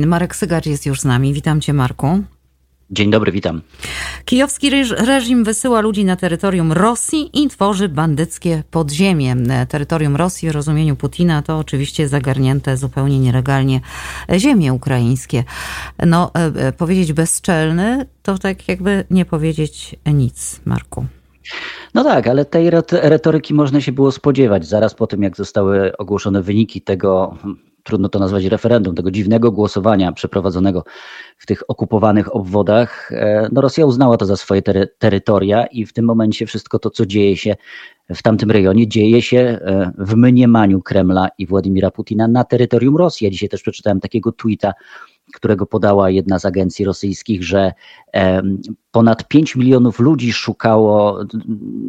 Marek Sygarz jest już z nami. Witam cię, Marku. Dzień dobry, witam. Kijowski reżim wysyła ludzi na terytorium Rosji i tworzy bandyckie podziemie. Terytorium Rosji w rozumieniu Putina to oczywiście zagarnięte zupełnie nielegalnie ziemie ukraińskie. No, e, e, powiedzieć bezczelny to tak jakby nie powiedzieć nic, Marku. No tak, ale tej retoryki można się było spodziewać zaraz po tym, jak zostały ogłoszone wyniki tego trudno to nazwać referendum, tego dziwnego głosowania przeprowadzonego w tych okupowanych obwodach, e, no Rosja uznała to za swoje tery terytoria i w tym momencie wszystko to, co dzieje się w tamtym rejonie, dzieje się e, w mniemaniu Kremla i Władimira Putina na terytorium Rosji. Ja dzisiaj też przeczytałem takiego tweeta którego podała jedna z agencji rosyjskich, że ponad 5 milionów ludzi szukało,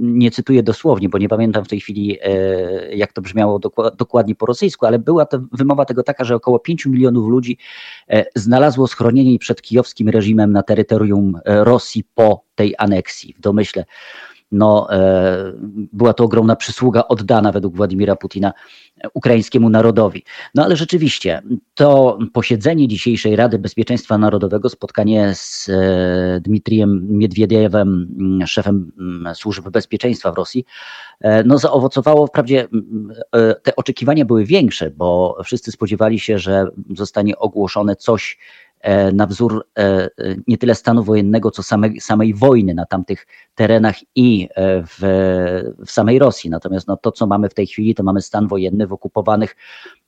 nie cytuję dosłownie, bo nie pamiętam w tej chwili, e, jak to brzmiało dokładnie po rosyjsku, ale była to wymowa tego taka, że około 5 milionów ludzi e, znalazło schronienie przed kijowskim reżimem na terytorium e, Rosji po tej aneksji. W domyśle no, e, była to ogromna przysługa oddana według Władimira Putina ukraińskiemu narodowi. No ale rzeczywiście to posiedzenie dzisiejszej Rady Bezpieczeństwa Narodowego, spotkanie z e, Dmitrijem Miedwiediewem, szefem służb bezpieczeństwa w Rosji, e, no zaowocowało, wprawdzie te oczekiwania były większe, bo wszyscy spodziewali się, że zostanie ogłoszone coś na wzór e, nie tyle stanu wojennego, co samej, samej wojny na tamtych terenach i e, w, w samej Rosji. Natomiast no, to, co mamy w tej chwili, to mamy stan wojenny w okupowanych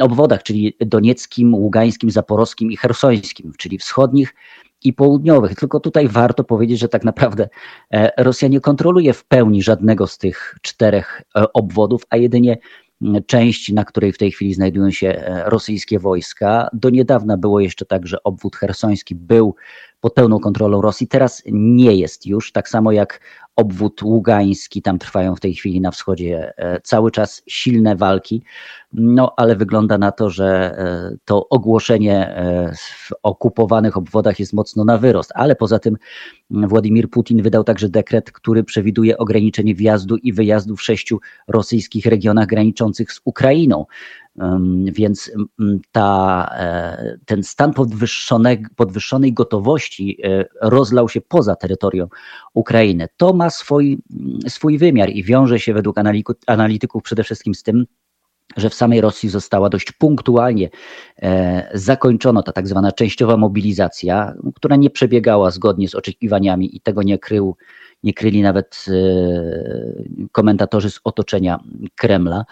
obwodach, czyli donieckim, ługańskim, zaporowskim i hersońskim, czyli wschodnich i południowych. Tylko tutaj warto powiedzieć, że tak naprawdę Rosja nie kontroluje w pełni żadnego z tych czterech obwodów, a jedynie część, na której w tej chwili znajdują się e, rosyjskie wojska. Do niedawna było jeszcze tak, że obwód hersoński był pod pełną kontrolą Rosji. Teraz nie jest już, tak samo jak obwód ługański, tam trwają w tej chwili na wschodzie e, cały czas silne walki, no ale wygląda na to, że e, to ogłoszenie e, w okupowanych obwodach jest mocno na wyrost, ale poza tym Władimir Putin wydał także dekret, który przewiduje ograniczenie wjazdu i wyjazdu w sześciu rosyjskich regionach graniczących z Ukrainą. Więc ta, e, ten stan podwyższonej gotowości e, rozlał się poza terytorium Ukrainy. To ma swój, swój wymiar i wiąże się według analityków przede wszystkim z tym, że w samej Rosji została dość punktualnie e, zakończona ta tak zwana częściowa mobilizacja, która nie przebiegała zgodnie z oczekiwaniami i tego nie krył nie kryli nawet e, komentatorzy z otoczenia Kremla.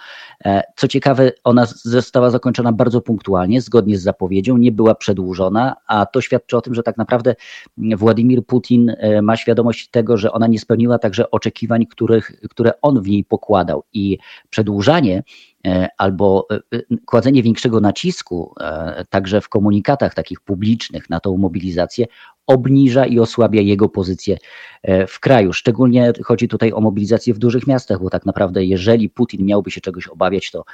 E, co ciekawe, ona została zakończona bardzo punktualnie, zgodnie z zapowiedzią, nie była przedłużona, a to świadczy o tym, że tak naprawdę Władimir Putin e, ma świadomość tego, że ona nie spełniła także oczekiwań, których, które on w niej pokładał. I przedłużanie albo kładzenie większego nacisku także w komunikatach takich publicznych na tą mobilizację obniża i osłabia jego pozycję e, w kraju. Szczególnie chodzi tutaj o mobilizację w dużych miastach, bo tak naprawdę jeżeli Putin miałby się czegoś obawiać, to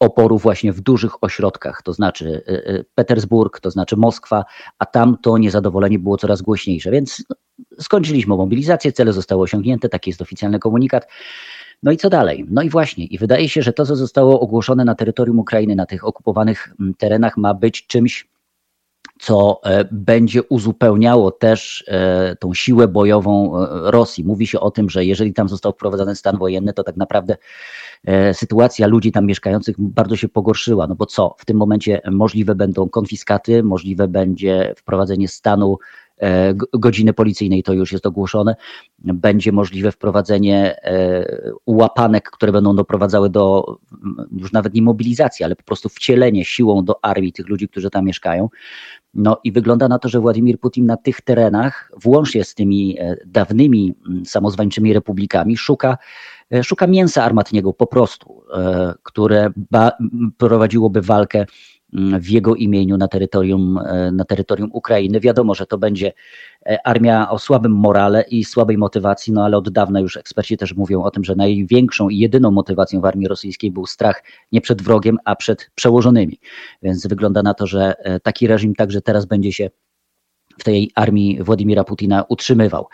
oporu właśnie w dużych ośrodkach, to znaczy e, e, Petersburg, to znaczy Moskwa, a tam to niezadowolenie było coraz głośniejsze. Więc no, skończyliśmy mobilizację, cele zostały osiągnięte, taki jest oficjalny komunikat. No i co dalej? No i właśnie, i wydaje się, że to, co zostało ogłoszone na terytorium Ukrainy, na tych okupowanych terenach, ma być czymś co e, będzie uzupełniało też e, tą siłę bojową e, Rosji. Mówi się o tym, że jeżeli tam został wprowadzony stan wojenny, to tak naprawdę sytuacja ludzi tam mieszkających bardzo się pogorszyła. No bo co? W tym momencie możliwe będą konfiskaty, możliwe będzie wprowadzenie stanu godziny policyjnej, to już jest ogłoszone. Będzie możliwe wprowadzenie e, łapanek, które będą doprowadzały do już nawet nie mobilizacji, ale po prostu wcielenie siłą do armii tych ludzi, którzy tam mieszkają. No i wygląda na to, że Władimir Putin na tych terenach, włącznie z tymi e, dawnymi samozwańczymi republikami, szuka szuka mięsa armatniego po prostu, które prowadziłoby walkę w jego imieniu na terytorium, e, na terytorium Ukrainy. Wiadomo, że to będzie e, armia o słabym morale i słabej motywacji, no ale od dawna już eksperci też mówią o tym, że największą i jedyną motywacją w armii rosyjskiej był strach nie przed wrogiem, a przed przełożonymi. Więc wygląda na to, że e, taki reżim także teraz będzie się w tej armii Władimira Putina utrzymywał.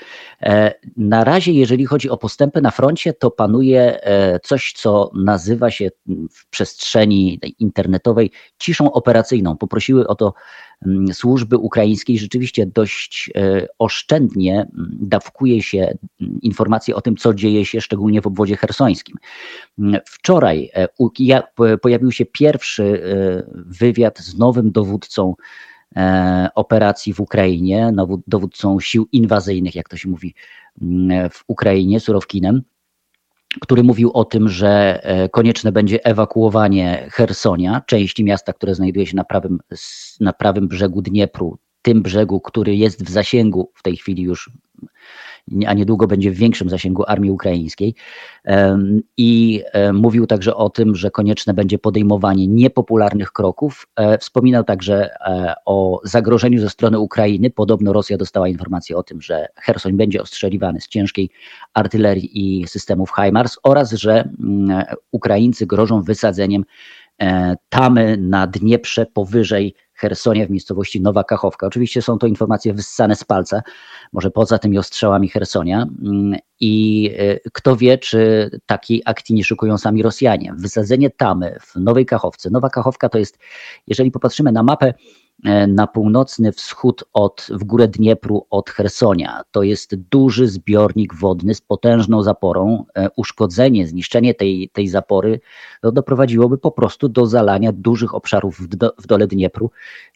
Na razie, jeżeli chodzi o postępy na froncie, to panuje coś, co nazywa się w przestrzeni internetowej ciszą operacyjną. Poprosiły o to Mm, służby ukraińskiej rzeczywiście dość e, oszczędnie mm, dawkuje się mm, informacje o tym, co dzieje się szczególnie w obwodzie hersońskim. Wczoraj e, pojawił się pierwszy e, wywiad z nowym dowódcą operacji w Ukrainie, dowódcą sił inwazyjnych, jak to się mówi w Ukrainie, Surowkinem który mówił o tym, że e, konieczne będzie ewakuowanie Hersonia, części miasta, które znajduje się na prawym, na prawym brzegu Dniepru, tym brzegu, który jest w zasięgu w tej chwili już a niedługo będzie w większym zasięgu armii ukraińskiej. I e, mówił także o tym, że konieczne będzie podejmowanie niepopularnych kroków. E, wspominał także e, o zagrożeniu ze strony Ukrainy. Podobno Rosja dostała informację o tym, że Hersoń będzie ostrzeliwany z ciężkiej artylerii i systemów HIMARS oraz, że mm, Ukraińcy grożą wysadzeniem tamy na Dnieprze powyżej Hersonia w miejscowości Nowa Kachowka. Oczywiście są to informacje wyssane z palca, może poza tymi ostrzałami Hersonia. Mm, I e, kto wie, czy takiej akcji nie szykują sami Rosjanie. Wysadzenie tamy w Nowej Kachowce. Nowa Kachowka to jest, jeżeli popatrzymy na mapę, na północny wschód od, w górę Dniepru od Hersonia. To jest duży zbiornik wodny z potężną zaporą. E, uszkodzenie, zniszczenie tej, tej zapory no, doprowadziłoby po prostu do zalania dużych obszarów w, do, w dole Dniepru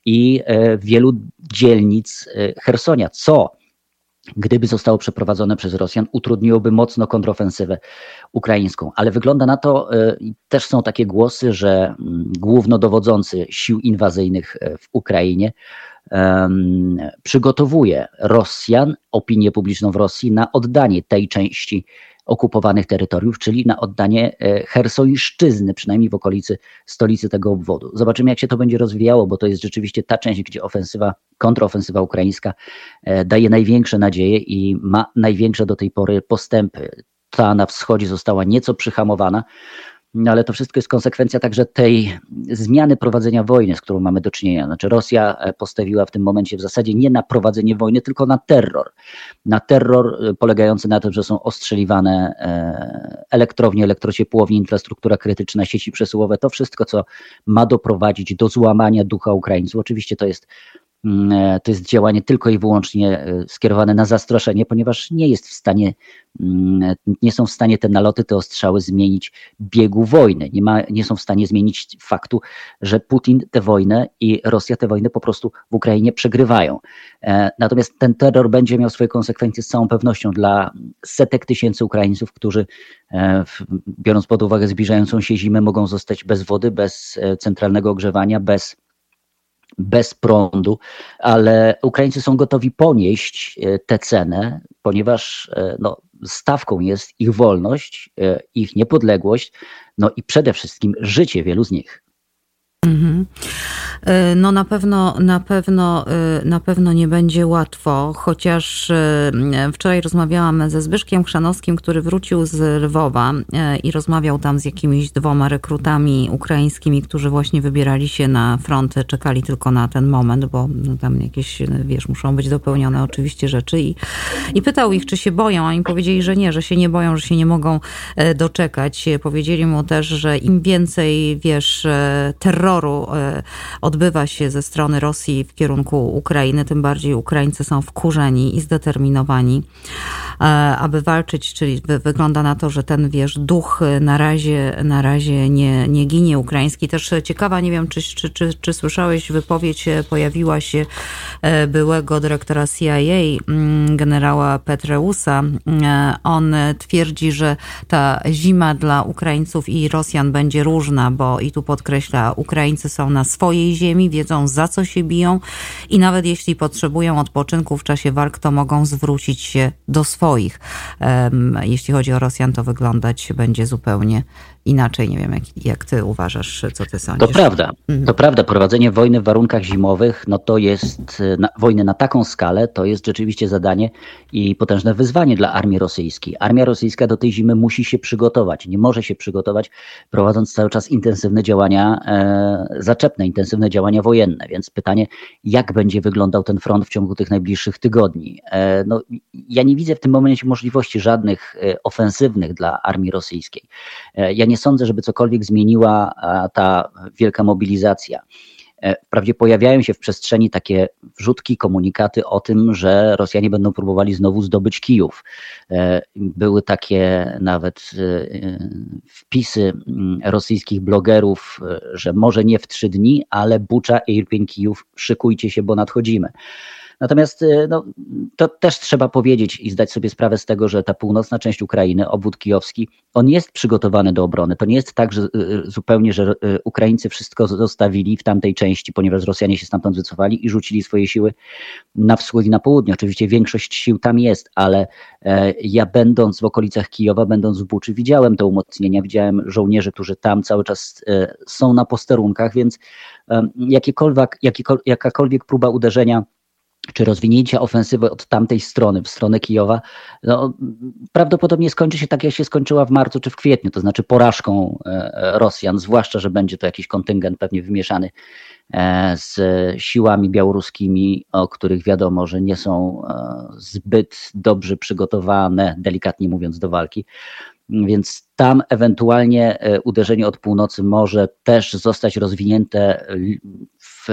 i e, wielu dzielnic Hersonia, co gdyby zostało przeprowadzone przez Rosjan, utrudniłoby mocno kontrofensywę ukraińską. Ale wygląda na to, e, też są takie głosy, że mm, głównodowodzący sił inwazyjnych e, w Ukrainie przygotowuje Rosjan, opinię publiczną w Rosji na oddanie tej części okupowanych terytoriów, czyli na oddanie e, Hersońszczyzny, przynajmniej w okolicy stolicy tego obwodu. Zobaczymy, jak się to będzie rozwijało, bo to jest rzeczywiście ta część, gdzie ofensywa, kontrofensywa ukraińska e, daje największe nadzieje i ma największe do tej pory postępy. Ta na wschodzie została nieco przyhamowana, ale to wszystko jest konsekwencja także tej zmiany prowadzenia wojny, z którą mamy do czynienia. Znaczy Rosja e, postawiła w tym momencie w zasadzie nie na prowadzenie wojny, tylko na terror. Na terror e, polegający na tym, że są ostrzeliwane e, elektrownie, elektrociepłownie, infrastruktura krytyczna, sieci przesyłowe, to wszystko, co ma doprowadzić do złamania ducha Ukraińców. Oczywiście to jest to jest działanie tylko i wyłącznie e, skierowane na zastraszenie, ponieważ nie jest w stanie, mm, nie są w stanie te naloty, te ostrzały zmienić biegu wojny. Nie, ma, nie są w stanie zmienić faktu, że Putin tę wojnę i Rosja tę wojnę po prostu w Ukrainie przegrywają. E, natomiast ten terror będzie miał swoje konsekwencje z całą pewnością dla setek tysięcy Ukraińców, którzy biorąc pod uwagę zbliżającą się zimę, mogą zostać bez wody, bez centralnego ogrzewania, bez bez prądu, ale Ukraińcy są gotowi ponieść e, tę cenę, ponieważ e, no, stawką jest ich wolność, e, ich niepodległość, no i przede wszystkim życie wielu z nich. Mhm. E, no na pewno, na pewno, e, na pewno nie będzie łatwo, chociaż e, wczoraj rozmawiałam ze Zbyszkiem Chrzanowskim, który wrócił z Lwowa i rozmawiał tam z jakimiś dwoma rekrutami ukraińskimi, którzy właśnie wybierali się na front, czekali tylko na ten moment, bo no, tam jakieś, wiesz, muszą być dopełnione oczywiście rzeczy i, i pytał ich, czy się boją, a im powiedzieli, że nie, że się nie boją, że się nie mogą doczekać. Powiedzieli mu też, że im więcej, wiesz, terroru terroru e, odbywa się ze strony Rosji w kierunku Ukrainy, tym bardziej Ukraińcy są wkurzeni i zdeterminowani, e, aby walczyć, czyli wygląda na to, że ten, wiesz, duch na razie, na razie nie, nie ginie ukraiński. Też ciekawa, nie wiem, czy, czy, czy, czy słyszałeś, wypowiedź e, pojawiła się byłego dyrektora CIA, mm, generała Petreusa. On twierdzi, że ta zima dla Ukraińców i Rosjan będzie różna, bo i tu podkreśla, Ukraińcy Ukraińcy są na swojej ziemi, wiedzą za co się biją i nawet jeśli potrzebują odpoczynku w czasie walk, to mogą zwrócić się do swoich. Jeśli chodzi o Rosjan, to wyglądać będzie zupełnie inaczej. Nie wiem, jak, jak ty uważasz, co ty sądzisz. To prawda. Mhm. To prawda. Prowadzenie wojny w warunkach zimowych, no to jest na, wojny na taką skalę, to jest rzeczywiście zadanie i potężne wyzwanie dla armii rosyjskiej. Armia rosyjska do tej zimy musi się przygotować. Nie może się przygotować, prowadząc cały czas intensywne działania e, zaczepne, intensywne działania wojenne. Więc pytanie, jak będzie wyglądał ten front w ciągu tych najbliższych tygodni? E, no, ja nie widzę w tym momencie możliwości żadnych e, ofensywnych dla armii rosyjskiej. E, ja nie sądzę, żeby cokolwiek zmieniła ta wielka mobilizacja. E, wprawdzie pojawiają się w przestrzeni takie wrzutki, komunikaty o tym, że Rosjanie będą próbowali znowu zdobyć Kijów. E, były takie nawet wpisy mm, rosyjskich blogerów, że może nie w trzy dni, ale Bucza, Irpień, Kijów, szykujcie się, bo nadchodzimy. Natomiast y, no, to też trzeba powiedzieć i zdać sobie sprawę z tego, że ta północna część Ukrainy, obwód kijowski, on jest przygotowany do obrony. To nie jest tak, że y, y, zupełnie, że Ukraińcy wszystko zostawili w tamtej części, ponieważ Rosjanie się stamtąd wycofali i rzucili swoje siły na wschód i na południe. Oczywiście większość sił tam jest, ale e, ja będąc w okolicach Kijowa, będąc w Buczy, widziałem te umocnienia, widziałem żołnierzy, którzy tam cały czas e, są na posterunkach, więc jakiekolwiek, jakakolwiek próba uderzenia czy rozwinięcia ofensywy od tamtej strony, w stronę Kijowa, no, prawdopodobnie skończy się tak, jak się skończyła w marcu czy w kwietniu, to znaczy porażką e, Rosjan, zwłaszcza, że będzie to jakiś kontyngent pewnie wymieszany e, z siłami białoruskimi, o których wiadomo, że nie są e, zbyt dobrze przygotowane, delikatnie mówiąc, do walki. Więc tam ewentualnie uderzenie od północy może też zostać rozwinięte w,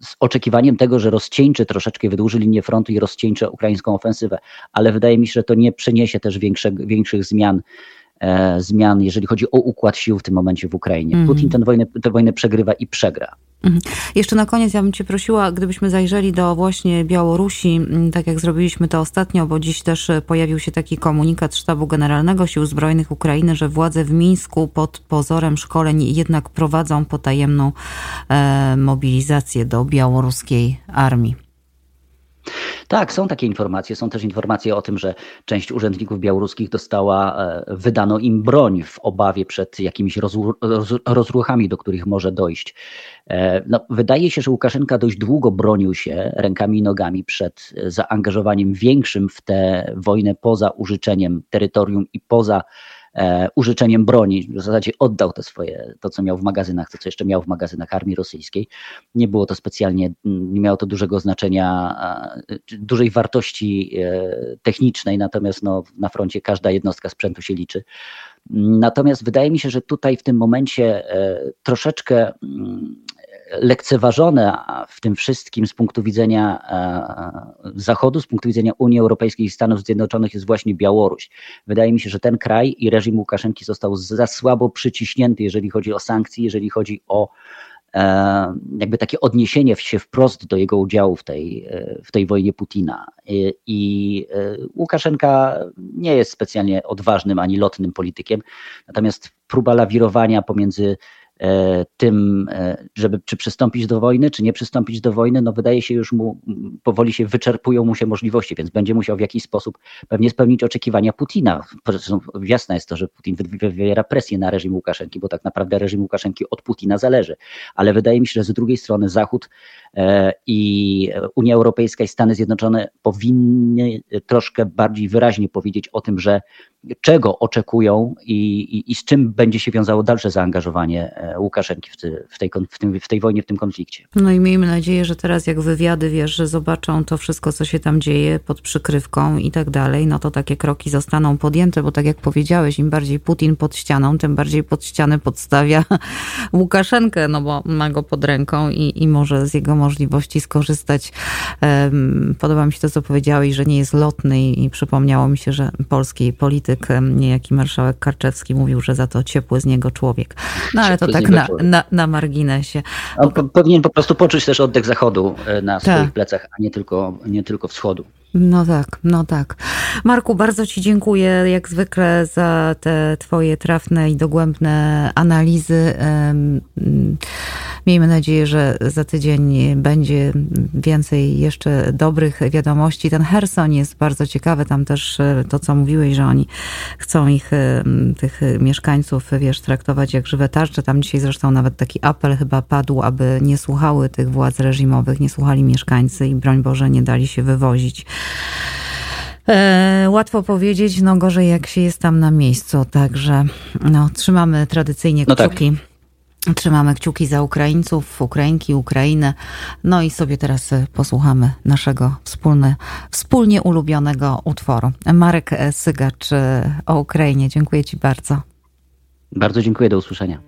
z oczekiwaniem tego, że rozcieńczy troszeczkę, wydłuży linię frontu i rozcieńczy ukraińską ofensywę, ale wydaje mi się, że to nie przyniesie też większe, większych zmian e, zmian, jeżeli chodzi o układ sił w tym momencie w Ukrainie. Mm. Putin tę wojnę, tę wojnę przegrywa i przegra. Mhm. Jeszcze na koniec ja bym Cię prosiła, gdybyśmy zajrzeli do właśnie Białorusi, mm, tak jak zrobiliśmy to ostatnio, bo dziś też e, pojawił się taki komunikat Sztabu Generalnego Sił Zbrojnych Ukrainy, że władze w Mińsku pod pozorem szkoleń jednak prowadzą potajemną e, mobilizację do białoruskiej armii. Tak, są takie informacje. Są też informacje o tym, że część urzędników białoruskich dostała, e, wydano im broń w obawie przed jakimiś rozruchami, do których może dojść. E, no, wydaje się, że Łukaszenka dość długo bronił się rękami i nogami przed zaangażowaniem większym w tę wojnę poza użyczeniem terytorium i poza użyczeniem broni. W zasadzie oddał to swoje, to co miał w magazynach, to co jeszcze miał w magazynach armii rosyjskiej. Nie było to specjalnie, nie miało to dużego znaczenia, dużej wartości e, technicznej, natomiast no, na froncie każda jednostka sprzętu się liczy. Natomiast wydaje mi się, że tutaj w tym momencie e, troszeczkę mm, lekceważone w tym wszystkim z punktu widzenia e, Zachodu, z punktu widzenia Unii Europejskiej i Stanów Zjednoczonych jest właśnie Białoruś. Wydaje mi się, że ten kraj i reżim Łukaszenki został za słabo przyciśnięty, jeżeli chodzi o sankcje, jeżeli chodzi o e, jakby takie odniesienie się wprost do jego udziału w tej, e, w tej wojnie Putina. I Łukaszenka nie jest specjalnie odważnym ani lotnym politykiem, natomiast próba lawirowania pomiędzy tym, e, żeby czy przystąpić do wojny, czy nie przystąpić do wojny, no wydaje się już mu, powoli się wyczerpują mu się możliwości, więc będzie musiał w jakiś sposób pewnie spełnić oczekiwania Putina. Zresztą jasne jest to, że Putin wywiera presję na reżim Łukaszenki, bo tak naprawdę reżim Łukaszenki od Putina zależy, ale wydaje mi się, że z drugiej strony Zachód e, i Unia Europejska i Stany Zjednoczone powinny troszkę bardziej wyraźnie powiedzieć o tym, że czego oczekują i, i, i, z czym będzie się wiązało dalsze zaangażowanie e, Łukaszenki w, ty, w, tej, w, tym, w tej wojnie, w tym konflikcie. No i miejmy nadzieję, że teraz jak wywiady, wiesz, że zobaczą to wszystko, co się tam dzieje pod przykrywką i tak dalej, no to takie kroki zostaną podjęte, bo tak jak powiedziałeś, im bardziej Putin pod ścianą, tym bardziej pod ścianę podstawia Łukaszenkę, no bo ma go pod ręką i, i może z jego możliwości skorzystać. Podoba mi się to, co powiedziałeś, że nie jest lotny i przypomniało mi się, że polskiej polityki polityk, niejaki marszałek Karczewski mówił, że za to ciepły z niego człowiek. No ale to tak na, na, na, marginesie. On powinien po prostu poczuć też oddech zachodu e, na swoich tak. plecach, a nie tylko, nie tylko wschodu. No tak, no tak. Marku, bardzo Ci dziękuję jak zwykle za te Twoje trafne i dogłębne analizy. Miejmy nadzieję, że za tydzień będzie więcej jeszcze dobrych wiadomości. Ten Herson jest bardzo ciekawy. Tam też e, to, co mówiłeś, że oni chcą ich, tych mieszkańców, wiesz, traktować jak żywe tarcze. Tam dzisiaj zresztą nawet taki apel chyba padł, aby nie słuchały tych władz reżimowych, nie słuchali mieszkańcy i broń Boże nie dali się wywozić. E, łatwo powiedzieć, no gorzej jak się jest tam na miejscu, także no, trzymamy tradycyjnie no tak. kciuki. Tak. Trzymamy kciuki za Ukraińców, Ukrainki, Ukrainę. No i sobie teraz posłuchamy naszego wspólne, wspólnie ulubionego utworu. Marek Sygacz o Ukrainie. Dziękuję Ci bardzo. Bardzo dziękuję, do usłyszenia.